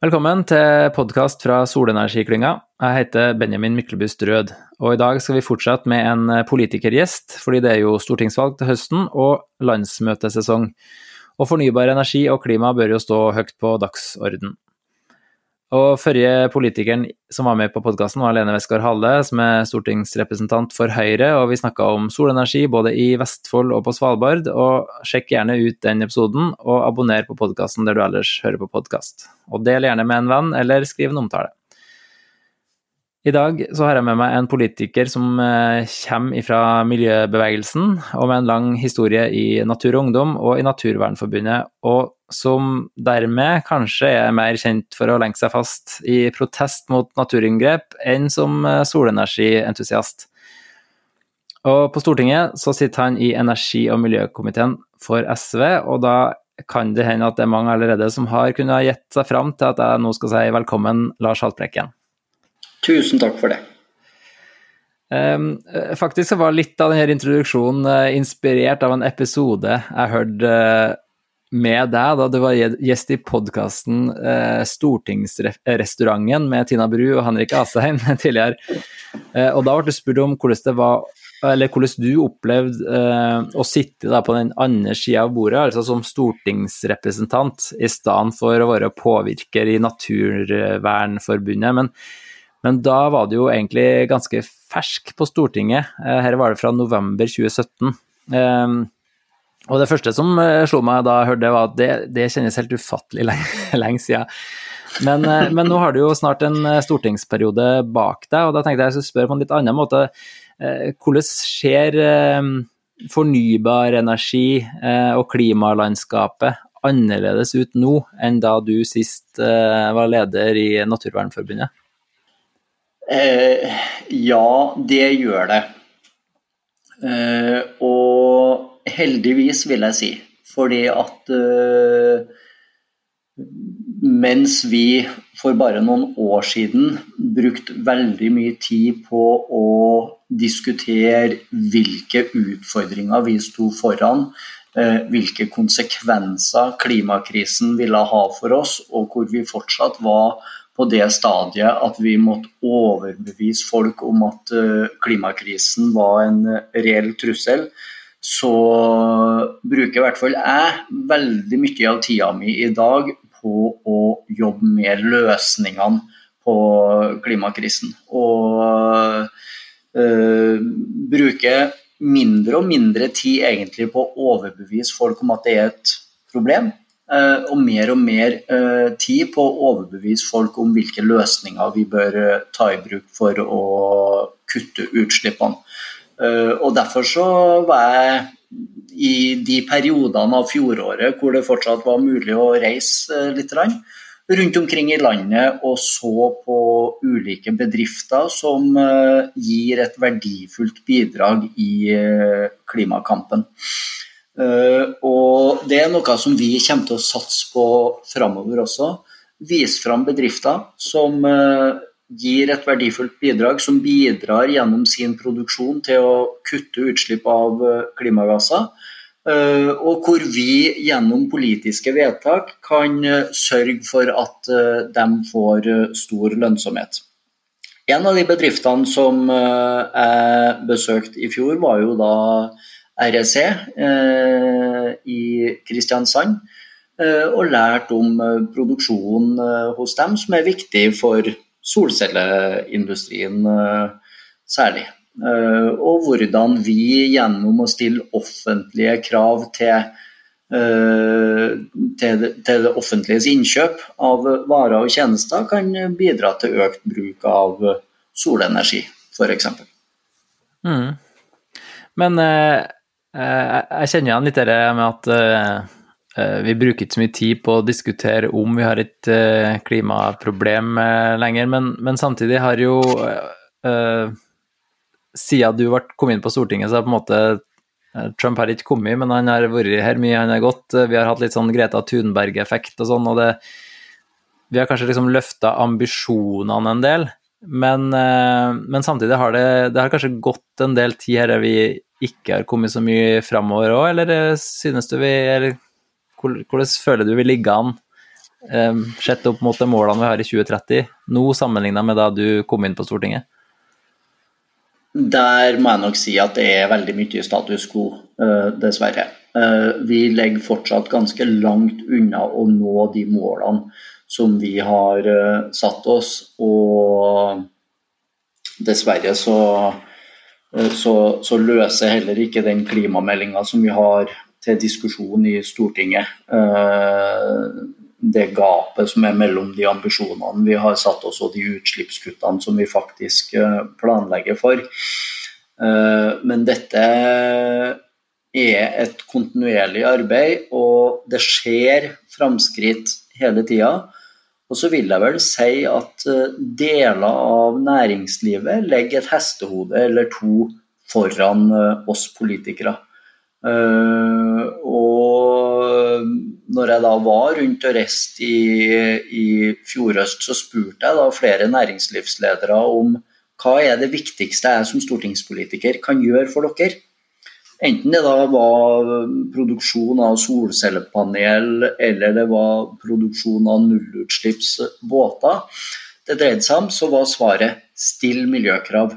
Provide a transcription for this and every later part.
Velkommen til podkast fra Solenergiklynga. Jeg heter Benjamin Myklebust Rød, og i dag skal vi fortsette med en politikergjest, fordi det er jo stortingsvalg til høsten og landsmøtesesong. Og fornybar energi og klima bør jo stå høyt på dagsorden. Og Forrige politikeren som var med på podkasten, var Lene Westgard-Halle, som er stortingsrepresentant for Høyre. og Vi snakka om solenergi både i Vestfold og på Svalbard. og Sjekk gjerne ut den episoden, og abonner på podkasten der du ellers hører på podkast. Og del gjerne med en venn, eller skriv en omtale. I dag så har jeg med meg en politiker som eh, kommer fra miljøbevegelsen, og med en lang historie i Natur og Ungdom og i Naturvernforbundet, og som dermed kanskje er mer kjent for å lenke seg fast i protest mot naturinngrep enn som eh, solenergientusiast. Og på Stortinget så sitter han i energi- og miljøkomiteen for SV, og da kan det hende at det er mange allerede som har kunnet gjette seg fram til at jeg nå skal si velkommen, Lars Haltbrekken. Tusen takk for det. Um, faktisk så var litt av denne introduksjonen uh, inspirert av en episode jeg hørte med deg da du var gjest i podkasten eh, Stortingsrestauranten med Tina Bru og Henrik Asheim tidligere. og da ble du spurt om hvordan det var eller hvordan du opplevde å sitte på den andre sida av bordet, altså som stortingsrepresentant, i stedet for å være påvirker i Naturvernforbundet. Men men da var det jo egentlig ganske fersk på Stortinget. Eh, her var det fra november 2017. Ehm, og det første som eh, slo meg da jeg hørte det, var at det, det kjennes helt ufattelig lenge, lenge siden. Men, eh, men, nå har du jo snart en stortingsperiode bak deg, og da tenkte jeg jeg skulle spørre på en litt annen måte. Hvordan ser fornybar energi og klimalandskapet annerledes ut nå enn da du sist var leder i Naturvernforbundet? Eh, ja, det gjør det. Eh, og heldigvis, vil jeg si. Fordi at eh, mens vi for bare noen år siden brukte veldig mye tid på å diskutere hvilke utfordringer vi sto foran, eh, hvilke konsekvenser klimakrisen ville ha for oss, og hvor vi fortsatt var på det stadiet at vi måtte overbevise folk om at eh, klimakrisen var en reell trussel, så bruker i hvert fall jeg veldig mye av tida mi i dag på å jobbe med løsningene på klimakrisen. Og øh, bruke mindre og mindre tid egentlig på å overbevise folk om at det er et problem, Eh, og mer og mer eh, tid på å overbevise folk om hvilke løsninger vi bør ta i bruk for å kutte utslippene. Og Derfor så var jeg i de periodene av fjoråret hvor det fortsatt var mulig å reise litt rundt omkring i landet og så på ulike bedrifter som gir et verdifullt bidrag i klimakampen. Eh, og det er noe som vi kommer til å satse på framover også. Vise fram bedrifter som eh, gir et verdifullt bidrag, som bidrar gjennom sin produksjon til å kutte utslipp av eh, klimagasser. Og hvor vi gjennom politiske vedtak kan sørge for at de får stor lønnsomhet. En av de bedriftene som jeg besøkte i fjor, var jo da REC eh, i Kristiansand. Eh, og lært om produksjonen hos dem, som er viktig for solcelleindustrien særlig. Og hvordan vi gjennom å stille offentlige krav til, til, det offentliges innkjøp av varer og tjenester kan bidra til økt bruk av solenergi, f.eks. Mm. Men Eh, jeg kjenner igjen litt det med at eh, eh, vi bruker ikke så mye tid på å diskutere om vi har et klimaproblem lenger, men, men samtidig har jo Siden du kom inn på Stortinget, så har på en måte Trump har ikke kommet, men han har vært her mye, han har gått. Vi har hatt litt sånn Greta Thunberg-effekt og sånn, og det Vi har kanskje liksom løfta ambisjonene en del, men, men samtidig har det, det har kanskje gått en del tid her vi ikke har kommet så mye framover òg, eller synes du vi eller hvordan føler du vi ligger an sett opp mot de målene vi har i 2030, nå sammenligna med da du kom inn på Stortinget? Der må jeg nok si at det er veldig mye status quo, dessverre. Vi legger fortsatt ganske langt unna å nå de målene som vi har satt oss. Og dessverre så, så, så løser heller ikke den klimameldinga som vi har til diskusjon i Stortinget. Eh, det gapet som er mellom de ambisjonene vi har satt oss og de utslippskuttene som vi faktisk eh, planlegger for. Eh, men dette er et kontinuerlig arbeid, og det skjer framskritt hele tida. Og så vil jeg vel si at deler av næringslivet legger et hestehode eller to foran oss politikere. Uh, og når jeg da var rundt og reiste i, i fjorhøst, så spurte jeg da flere næringslivsledere om hva er det viktigste jeg som stortingspolitiker kan gjøre for dere. Enten det da var produksjon av solcellepanel eller det var produksjon av nullutslippsbåter det dreide seg om, så var svaret still miljøkrav.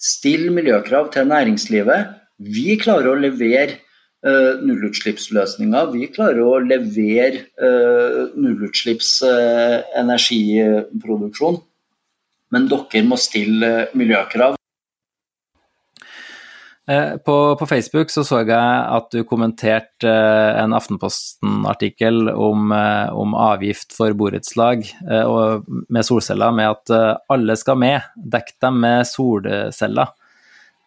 Still miljøkrav til næringslivet vi klarer å levere uh, nullutslippsløsninger. Vi klarer å levere uh, nullutslipps uh, energiproduksjon. Men dere må stille miljøkrav. På, på, Facebook så, så jeg at du kommenterte en Aftenposten-artikkel om, om, avgift for borettslag med solceller, med at alle skal med. Dekk dem med solceller.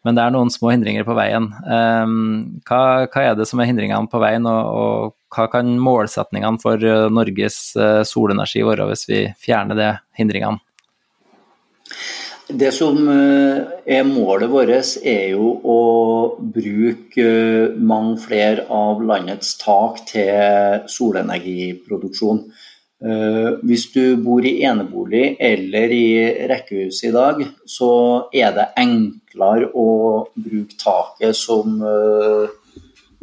Men det er noen små hindringer på veien. Ehm, hva, hva er det som er hindringene på veien, og, og, hva kan målsetningene for eh, Norges eh, solenergi være hvis vi fjerner de hindringene? Det som eh, er målet vårt, er jo å bruke mange flere av landets tak til solenergiproduksjon. Hvis du bor i enebolig eller i rekkehus i dag, så er det enkelt enklere å bruke taket som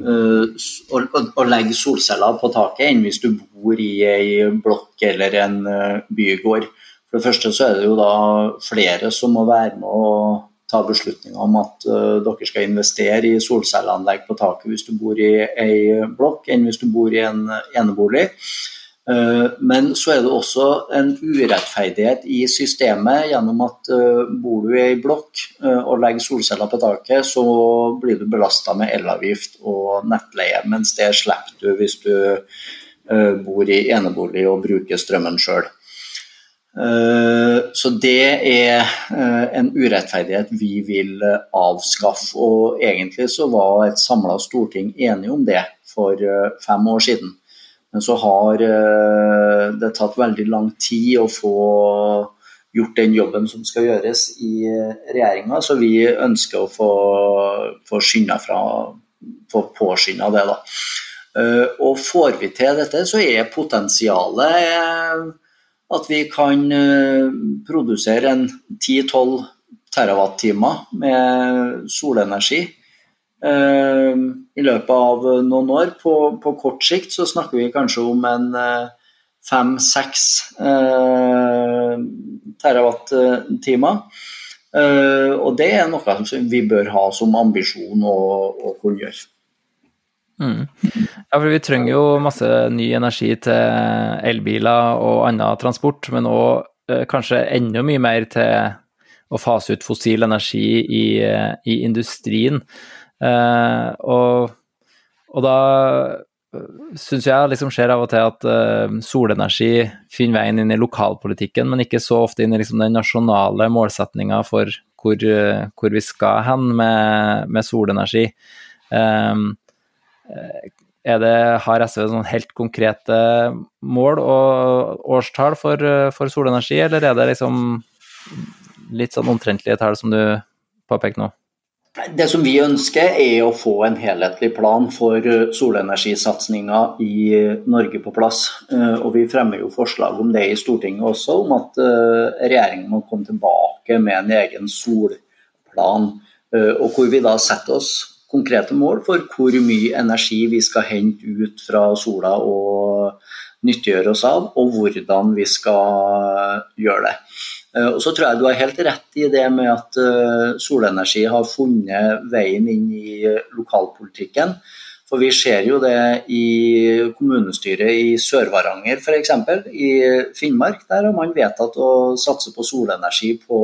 å, å, legge solceller på taket enn hvis du bor i ei blokk eller en uh, bygård. For det første så er det jo da flere som må være med å ta beslutninger om at dere skal investere i solcelleanlegg på taket hvis du bor i ei blokk, enn hvis du bor i en enebolig. Eh, men så er det også en urettferdighet i systemet gjennom at eh, bor du i ei blokk eh, og legger solceller på taket, så blir du belasta med elavgift og nettleie, mens det slipper du hvis du bor i enebolig og bruker strømmen sjøl. Så det er en urettferdighet vi vil avskaffe. Og egentlig så var et samla storting enig om det for fem år siden. Men så har eh, det tatt veldig lang tid å få gjort den jobben som skal gjøres i eh, regjeringa, så vi ønsker å få, få skynda fra få påskynda det. da. Eh, og får vi til dette, så er potensialet at vi kan produsere en 10-12 TWh med solenergi i løpet av noen år. På, på, kort sikt så snakker vi kanskje om en eh, fem-seks eh, terawatt-timer. og det er noe som vi bør ha som ambisjon å, å kunne gjøre. Mm. Ja, for Vi trenger jo masse ny energi til elbiler og annen transport, men òg eh, kanskje enda mye mer til å fase ut fossil energi i, i industrien. Uh, og, og, da eh, syns jeg liksom skjer av og til at uh, solenergi finner veien inn i lokalpolitikken, men ikke så ofte inn i liksom den nasjonale målsettinga for hvor, hvor, vi skal hen med, med solenergi. Um, det, har SV sånn helt konkrete mål og årstall for, for, solenergi, eller er det liksom litt sånn omtrentlige tall som du påpekte nå? Det som vi ønsker er å få en helhetlig plan for eh, solenergisatsinga i eh, Norge på plass. Eh, og Vi fremmer jo forslag om det i Stortinget også, om at regjeringen må komme tilbake med en egen solplan. Og hvor vi da setter oss konkrete mål for hvor mye energi vi skal hente ut fra sola og nyttiggjøre oss av, og hvordan vi skal gjøre det. Og så tror jeg du har helt rett i det med at solenergi har funnet veien inn i lokalpolitikken. For vi ser jo det i kommunestyret i Sør-Varanger f.eks. I Finnmark. Der har man vedtatt å satse på solenergi på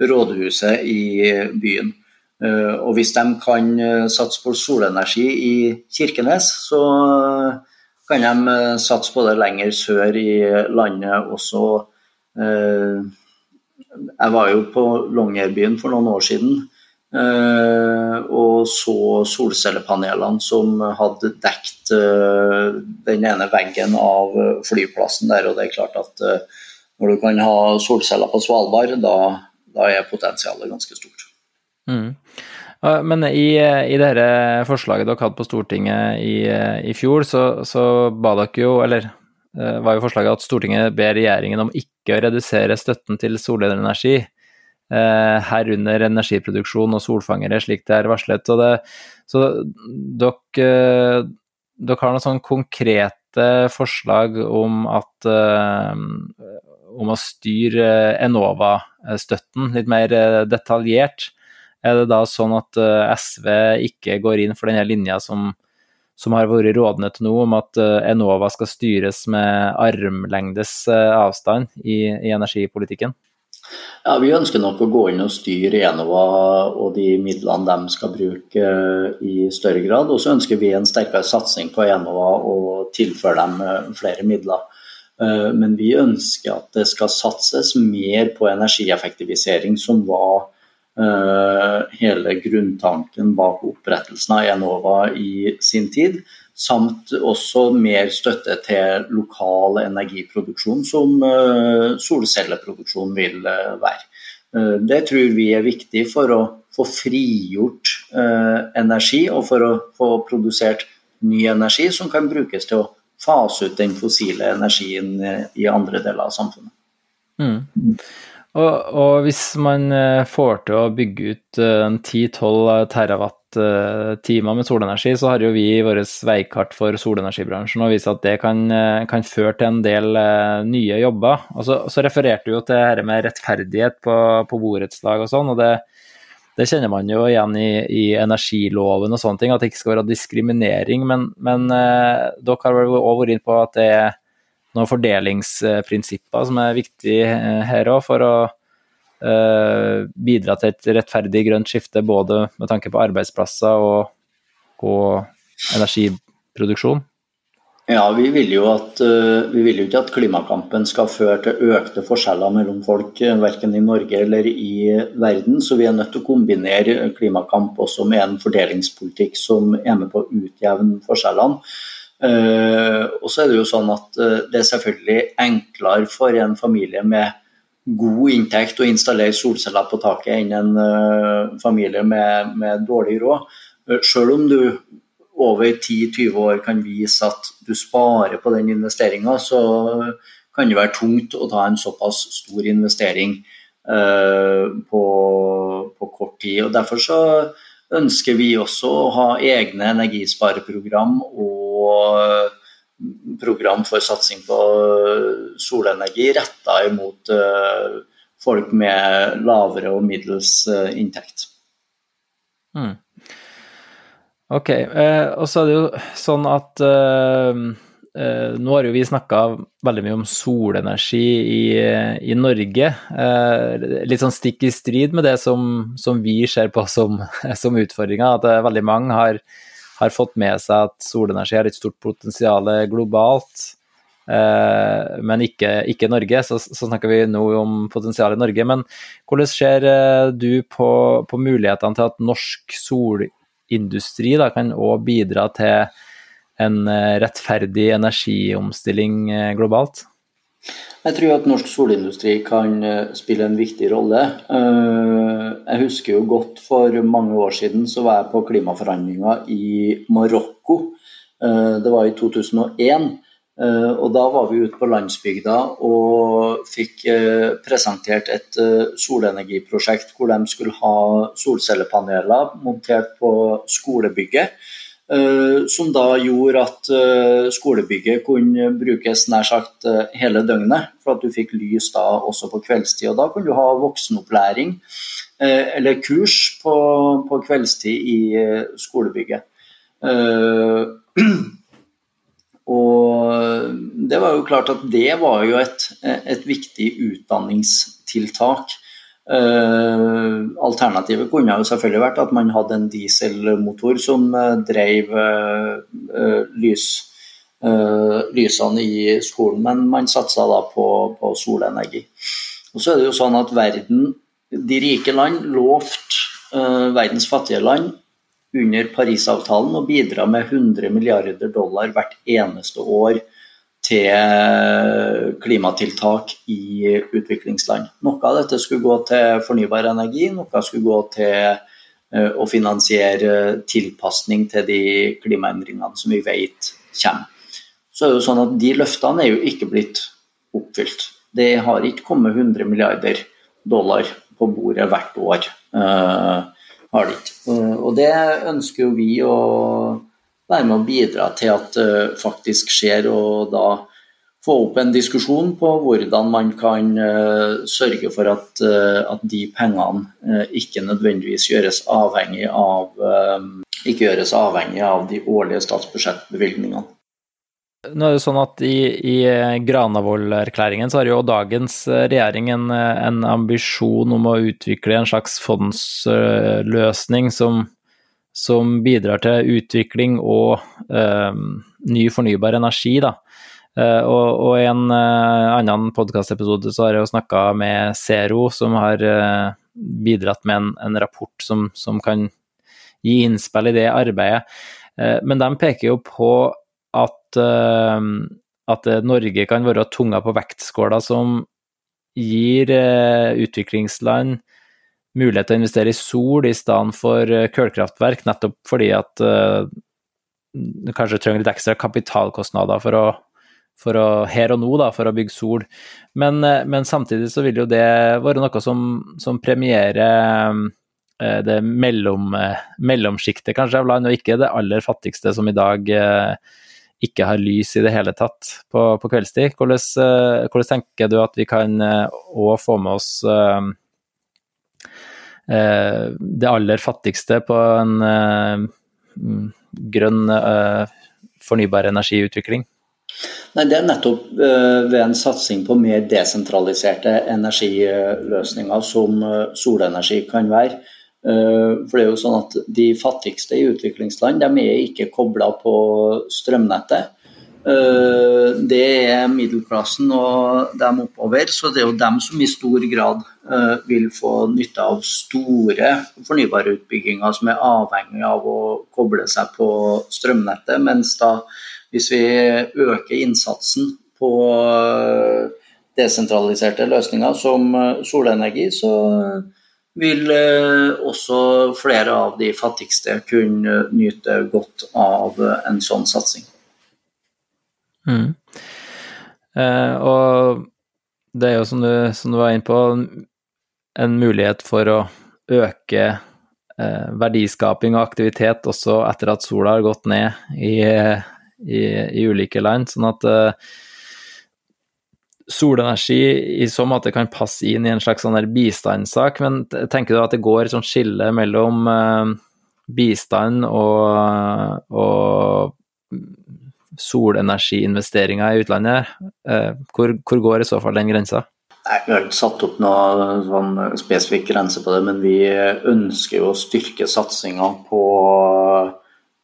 rådhuset i byen. Eh, og hvis de kan eh, satse på solenergi i Kirkenes, så kan de eh, satse på det lenger sør i landet også. Jeg var jo på Longyearbyen for noen år siden Eh, og så solcellepanelene som hadde dekt eh, den ene veggen av flyplassen der. Og det er klart at eh, når du kan ha solceller på Svalbard, da, da er potensialet ganske stort. Mm. Men i, i dette forslaget dere hadde på Stortinget i, i fjor, så, så, ba dere jo, eller var jo forslaget at Stortinget ber regjeringen om ikke å redusere støtten til solenergi Eh, herunder energiproduksjon og solfangere, slik det er varslet. Det, så dere, dere har noen sånn konkrete forslag om at eh, om å styre Enova-støtten litt mer eh, detaljert. Er det da sånn at SV ikke går inn for denne linja som, som har vært rådende til nå, om at Enova skal styres med armlengdes avstand i, i energipolitikken? Ja, Vi ønsker nok å gå inn og styre Enova og de midlene de skal bruke eh, i større grad. Og så ønsker vi en sterkere satsing på Enova og tilføre dem eh, flere midler. Eh, men vi ønsker at det skal satses mer på energieffektivisering, som var hele grunntanken bak opprettelsen av Enova i sin tid samt også mer støtte til lokal energiproduksjon, som eh, solcelleproduksjon vil eh, være. Eh, det tror vi er viktig for å få frigjort energi, og for å få produsert ny energi som kan brukes til å fase ut den fossile energien i andre deler av samfunnet. Mm. Og, og, hvis man får til å bygge ut 10-12 terawatt timer med solenergi, så har jo vi i vårt veikart for solenergibransjen og vist at det kan, eh, kan, føre til en del eh, nye jobber. Og så, så refererte du jo til dette med rettferdighet på, på borettslag og sånn. og det, det kjenner man jo igjen i, i, energiloven og sånne ting, at det ikke skal være diskriminering. Men, men eh, dere har òg vært inne på at det er noen fordelingsprinsipper som er viktig eh, her òg, for å Eh, bidra til et rettferdig grønt skifte både med tanke på arbeidsplasser og, og energiproduksjon? Ja, vi vil, jo at, eh, vi vil jo ikke at klimakampen skal føre til økte forskjeller mellom folk, verken i Norge eller i verden. Så vi er nødt til å kombinere klimakamp også med en fordelingspolitikk som er med på å utjevne forskjellene. Og så er det jo sånn at det er selvfølgelig enklere for en familie med god inntekt å installere solceller på taket enn en uh, familie med, med, dårlig råd. Selv om du over 10-20 år kan vise at du sparer på den investeringa, så kan det være tungt å ta en såpass stor investering uh, på, på, kort tid. Og Derfor så ønsker vi også å ha egne energispareprogram og program for satsing på solenergi retta imot eh, folk med lavere og middels eh, inntekt. Mm. Ok, eh, og så er det jo sånn at eh, eh, nå har jo vi snakka veldig mye om solenergi i, i Norge. Eh, litt sånn stikk i strid med det som, som vi ser på som, som utfordringer. At veldig mange har har fått med seg at solenergi har et stort potensial globalt, eh, men ikke, ikke Norge. Så, så, snakker vi nå om potensialet i Norge. Men hvordan ser eh, du på, på mulighetene til at norsk solindustri da, kan òg bidra til en eh, rettferdig energiomstilling eh, globalt? Jeg tror at norsk solindustri kan eh, spille en viktig rolle. Eh, jeg husker jo godt for mange år siden så var jeg på klimaforhandlinger i Marokko. Eh, det var i 2001. Og da var vi ute på landsbygda og fikk presentert et solenergiprosjekt hvor de skulle ha solcellepaneler montert på skolebygget. Som da gjorde at skolebygget kunne brukes nær sagt hele døgnet, for at du fikk lys da også på kveldstid. Og da kunne du ha voksenopplæring eller kurs på, på kveldstid i skolebygget. Og det var jo klart at det var jo et, et viktig utdanningstiltak. Uh, alternativet kunne jo selvfølgelig vært at man hadde en dieselmotor som uh, drev uh, lys, lysene i skolen, men man satsa da på, på, solenergi. Og så er det jo sånn at verden, de rike land, lovte verdens fattige land under Parisavtalen og bidra med 100 milliarder dollar hvert eneste år til klimatiltak i utviklingsland. Noe av dette skulle gå til fornybar energi, noe skulle gå til eh, å finansiere tilpasning til de klimaendringene som vi vet kommer. Så er det jo sånn at De løftene er jo ikke blitt oppfylt. Det har ikke kommet 100 milliarder dollar på bordet hvert år. Uh, har det ikke. Og det ønsker jo vi å være med å bidra til at det faktisk skjer, og da få opp en diskusjon på hvordan man kan uh, sørge for at, uh, at de pengene ikke nødvendigvis gjøres avhengig av, ikke gjøres avhengig av de årlige statsbudsjettbevilgningene. Nå er det sånn at I, i Granavolden-erklæringen så har jo dagens regjering en, en, ambisjon om å utvikle en slags fondsløsning som, som bidrar til utvikling og eh, ny fornybar energi. Da. Eh, og, I en eh, annen podkastepisode så har jeg jo snakka med Zero, som har eh, bidratt med en, en rapport som, som, kan gi innspill i det arbeidet. Eh, men de peker jo på at, uh, at Norge kan være tunga på vektskåla som gir utviklingsland mulighet til å investere i sol i stedet for uh, kullkraftverk, nettopp fordi at du kanskje trenger litt ekstra kapitalkostnader for å, for å her og nå, da, for å bygge sol. Men, men samtidig så vil jo det være noe som, som premierer det mellom, mellomsjiktet kanskje av land, og ikke det aller fattigste som i dag eh, ikke har lys i det hele tatt på, på kveldstid. Hvordan, hvordan, tenker du at vi kan òg få med oss det aller fattigste på en grønn fornybar energiutvikling? Nei, Det er nettopp ved en satsing på mer desentraliserte energiløsninger som solenergi kan være. Eh, for det er jo sånn at De fattigste i utviklingsland de er ikke kobla på strømnettet. Eh, det er middelklassen og dem oppover, så det er jo dem som i stor grad eh, vil få nytte av store fornybare utbygginger som er avhengig av å koble seg på strømnettet. Mens da hvis vi øker innsatsen på desentraliserte løsninger som solenergi, så vil eh, også flere av de fattigste kunne nyte godt av en sånn satsing. Mm. Eh, og det er jo som du, som du, var inne på, en mulighet for å øke eh, verdiskaping og aktivitet også etter at sola har gått ned i, i, i ulike land. Sånn at eh, solenergi i så måte kan passe inn i en slags sånn bistandssak, men tenker du at det går et sånt skille mellom uh, bistand og, og solenergiinvesteringer i utlandet? Uh, hvor, hvor, går i så fall den grensa? Nei, Vi har ikke satt opp noen sånn spesifikk grense på det, men vi ønsker jo å styrke satsinga på,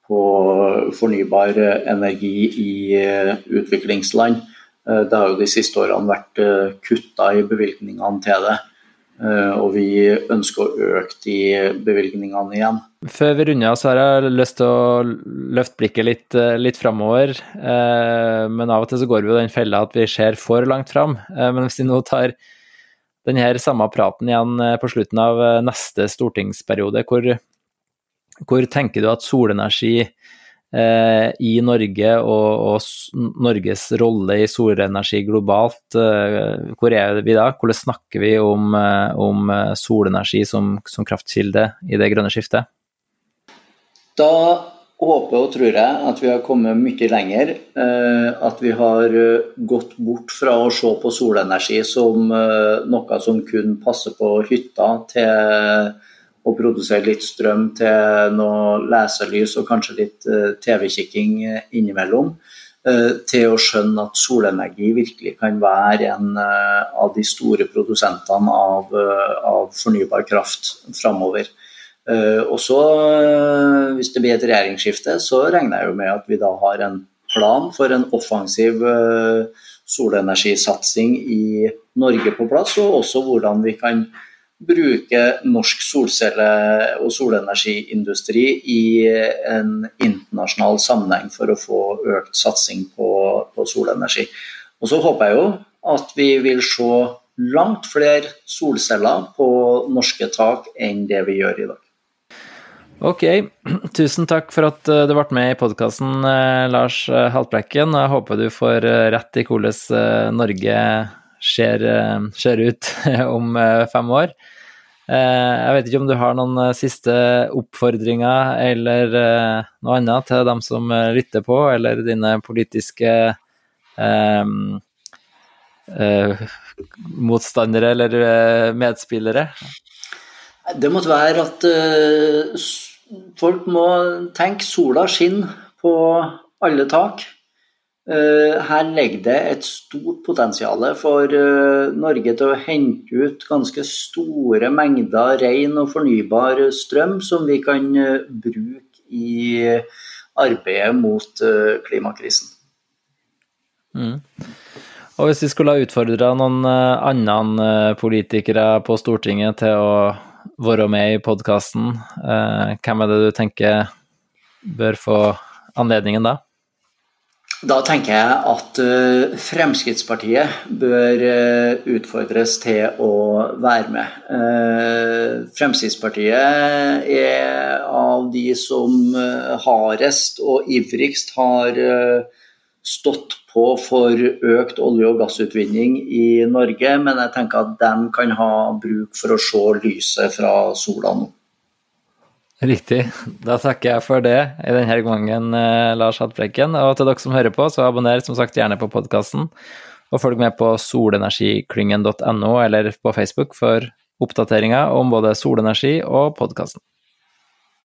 på fornybar energi i utviklingsland. Eh, det har jo de siste årene vært eh, kutta i bevilgningene til det. Eh, og vi ønsker å øke de bevilgningene igjen. Før vi runder av, så har jeg lyst til å løfte blikket litt, litt framover. Men av og til så går vi jo den fella at vi ser for langt fram. Men hvis vi nå tar denne samme praten igjen på slutten av neste stortingsperiode, hvor, hvor tenker du at solenergi Eh, i Norge og, og, Norges rolle i solenergi globalt. Eh, hvor er vi da? Hvordan snakker vi om, eh, om solenergi som, som, kraftkilde i det grønne skiftet? Da håper og tror jeg at vi har kommet mye lenger. Eh, at vi har eh, gått bort fra å se på solenergi som eh, noe som kun passer på hytta, til å produsere litt strøm til noe leselys og kanskje litt TV-kikking innimellom. Til å skjønne at solenergi virkelig kan være en av de store produsentene av, av fornybar kraft framover. Eh, og så, eh, hvis det blir et regjeringsskifte, så regner jeg jo med at vi da har en plan for en offensiv eh, solenergisatsing i Norge på plass, og også hvordan vi kan bruke norsk solcelle- og solenergiindustri i en internasjonal sammenheng for å få økt satsing på, på solenergi. Og så håper jeg jo at vi vil se langt flere solceller på norske tak enn det vi gjør i dag. Ok, tusen takk for at eh, du ble med i podkasten, eh, Lars eh, Haltbrekken. Jeg håper du får rett i hvordan Norge ser, ser ut om fem år. Jeg vet ikke om du har noen siste oppfordringer eller noe annet til dem som lytter på, eller dine politiske eh, eh, motstandere eller medspillere? Det måtte være at uh, folk må tenke sola skinner på alle tak. Eh, her ligger det et stort potensial for eh, Norge til å hente ut ganske store mengder ren og fornybar strøm som vi kan eh, bruke i arbeidet mot klimakrisen. Mm. Og hvis vi skulle ha utfordra noen andre politikere på Stortinget til å være med i podkasten. Hvem er det du tenker bør få anledningen da? Da tenker jeg at uh, Fremskrittspartiet bør uh, utfordres til å være med. Uh, Fremskrittspartiet er av de som hardest og ivrigst har stått på for økt olje- og gassutvinning i Norge, men jeg tenker at de kan ha bruk for å se lyset fra sola nå. Riktig. Da takker jeg for det i denne gangen, eh, Lars Hattbrekken. Og til dere som hører på, så abonner som sagt gjerne på podkasten. Og følg med på solenergiklyngen.no eller på Facebook for oppdateringer om både solenergi og podkasten.